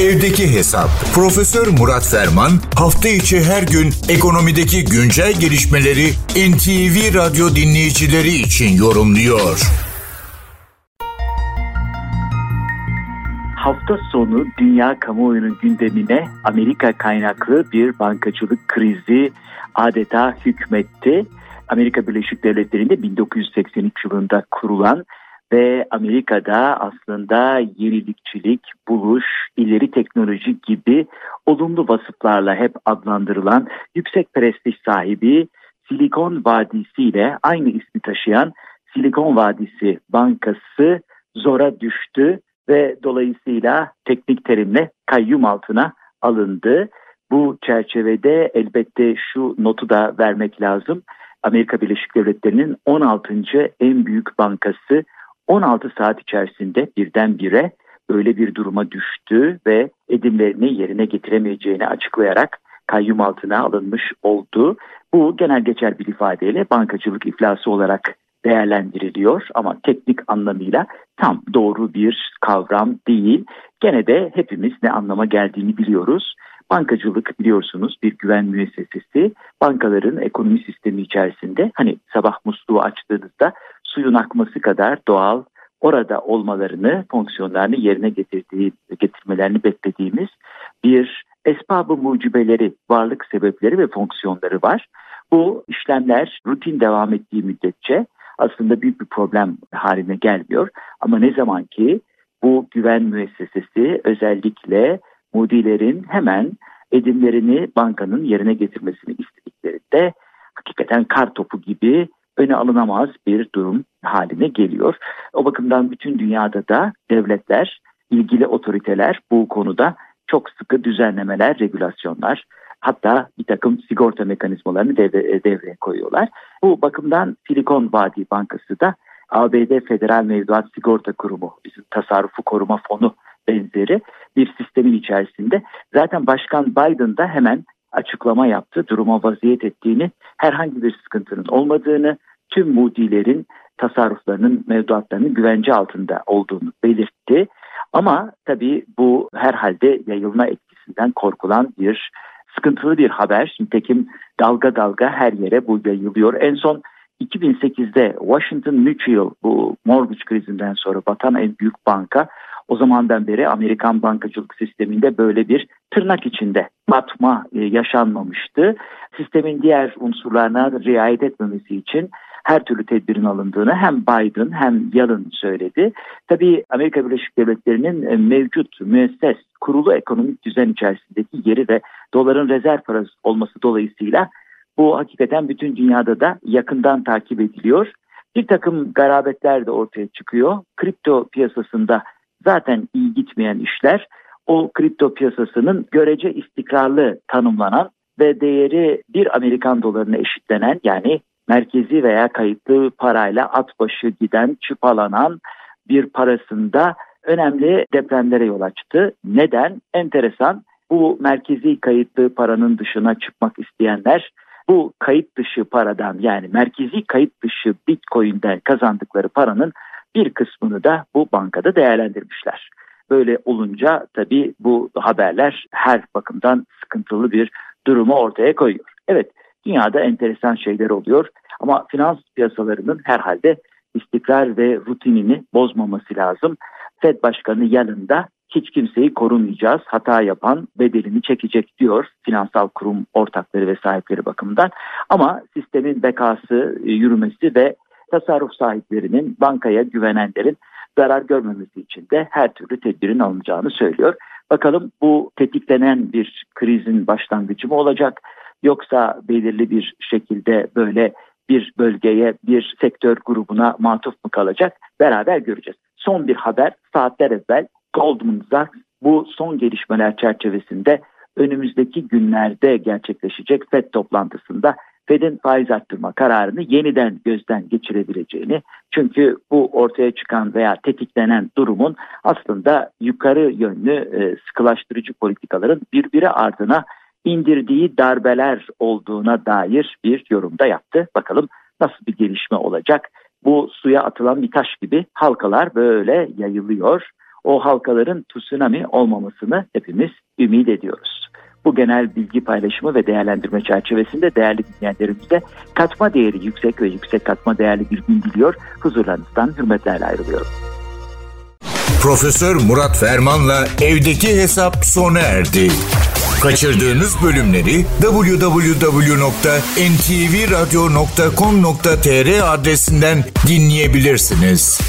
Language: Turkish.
Evdeki Hesap. Profesör Murat Ferman hafta içi her gün ekonomideki güncel gelişmeleri NTV Radyo dinleyicileri için yorumluyor. Hafta sonu dünya kamuoyunun gündemine Amerika kaynaklı bir bankacılık krizi adeta hükmetti. Amerika Birleşik Devletleri'nde 1983 yılında kurulan ve Amerika'da aslında yenilikçilik, buluş, ileri teknoloji gibi olumlu vasıflarla hep adlandırılan yüksek prestij sahibi Silikon Vadisi ile aynı ismi taşıyan Silikon Vadisi Bankası zora düştü ve dolayısıyla teknik terimle kayyum altına alındı. Bu çerçevede elbette şu notu da vermek lazım. Amerika Birleşik Devletleri'nin 16. en büyük bankası 16 saat içerisinde birdenbire öyle bir duruma düştü ve edimlerini yerine getiremeyeceğini açıklayarak kayyum altına alınmış oldu. Bu genel geçer bir ifadeyle bankacılık iflası olarak değerlendiriliyor ama teknik anlamıyla tam doğru bir kavram değil. Gene de hepimiz ne anlama geldiğini biliyoruz. Bankacılık biliyorsunuz bir güven müessesesi. Bankaların ekonomi sistemi içerisinde hani sabah musluğu açtığınızda suyun akması kadar doğal orada olmalarını, fonksiyonlarını yerine getirdiği, getirmelerini beklediğimiz bir esbabı mucibeleri, varlık sebepleri ve fonksiyonları var. Bu işlemler rutin devam ettiği müddetçe aslında büyük bir problem haline gelmiyor. Ama ne zaman ki bu güven müessesesi özellikle mudilerin hemen edimlerini bankanın yerine getirmesini istediklerinde hakikaten kar topu gibi öne alınamaz bir durum haline geliyor. O bakımdan bütün dünyada da devletler, ilgili otoriteler bu konuda çok sıkı düzenlemeler, regülasyonlar hatta bir takım sigorta mekanizmalarını devre, devreye koyuyorlar. Bu bakımdan Silikon Vadi Bankası da ABD Federal Mevduat Sigorta Kurumu, bizim tasarrufu koruma fonu benzeri bir sistemin içerisinde. Zaten Başkan Biden da hemen açıklama yaptı. Duruma vaziyet ettiğini, herhangi bir sıkıntının olmadığını, tüm mudilerin tasarruflarının, mevduatlarının güvence altında olduğunu belirtti. Ama tabii bu herhalde yayılma etkisinden korkulan bir sıkıntılı bir haber. Nitekim dalga dalga her yere bu yayılıyor. En son 2008'de Washington Mutual bu mortgage krizinden sonra batan en büyük banka o zamandan beri Amerikan bankacılık sisteminde böyle bir tırnak içinde batma e, yaşanmamıştı. Sistemin diğer unsurlarına riayet etmemesi için her türlü tedbirin alındığını hem Biden hem Yalın söyledi. Tabii Amerika Birleşik Devletleri'nin e, mevcut müesses kurulu ekonomik düzen içerisindeki yeri ve doların rezerv parası olması dolayısıyla bu hakikaten bütün dünyada da yakından takip ediliyor. Bir takım garabetler de ortaya çıkıyor. Kripto piyasasında zaten iyi gitmeyen işler o kripto piyasasının görece istikrarlı tanımlanan ve değeri bir Amerikan dolarına eşitlenen yani merkezi veya kayıtlı parayla at başı giden, çıpalanan bir parasında önemli depremlere yol açtı. Neden? Enteresan. Bu merkezi kayıtlı paranın dışına çıkmak isteyenler bu kayıt dışı paradan yani merkezi kayıt dışı Bitcoin'den kazandıkları paranın bir kısmını da bu bankada değerlendirmişler. Böyle olunca tabii bu haberler her bakımdan sıkıntılı bir durumu ortaya koyuyor. Evet dünyada enteresan şeyler oluyor ama finans piyasalarının herhalde istikrar ve rutinini bozmaması lazım. Fed Başkanı yanında hiç kimseyi korumayacağız. Hata yapan bedelini çekecek diyor finansal kurum ortakları ve sahipleri bakımından. Ama sistemin bekası, e, yürümesi ve tasarruf sahiplerinin, bankaya güvenenlerin zarar görmemesi için de her türlü tedbirin alınacağını söylüyor. Bakalım bu tetiklenen bir krizin başlangıcı mı olacak yoksa belirli bir şekilde böyle bir bölgeye, bir sektör grubuna matuf mu kalacak beraber göreceğiz. Son bir haber saatler evvel Goldman Sachs bu son gelişmeler çerçevesinde önümüzdeki günlerde gerçekleşecek FED toplantısında Fed'in faiz arttırma kararını yeniden gözden geçirebileceğini çünkü bu ortaya çıkan veya tetiklenen durumun aslında yukarı yönlü e, sıkılaştırıcı politikaların birbiri ardına indirdiği darbeler olduğuna dair bir yorumda yaptı. Bakalım nasıl bir gelişme olacak? Bu suya atılan bir taş gibi halkalar böyle yayılıyor. o halkaların tsunami olmamasını hepimiz ümit ediyoruz. Bu genel bilgi paylaşımı ve değerlendirme çerçevesinde değerli dinleyenlerimize katma değeri yüksek ve yüksek katma değerli bir gün diliyor. Huzurlarınızdan hürmetlerle ayrılıyorum. Profesör Murat Ferman'la evdeki hesap sona erdi. Kaçırdığınız bölümleri www.ntvradio.com.tr adresinden dinleyebilirsiniz.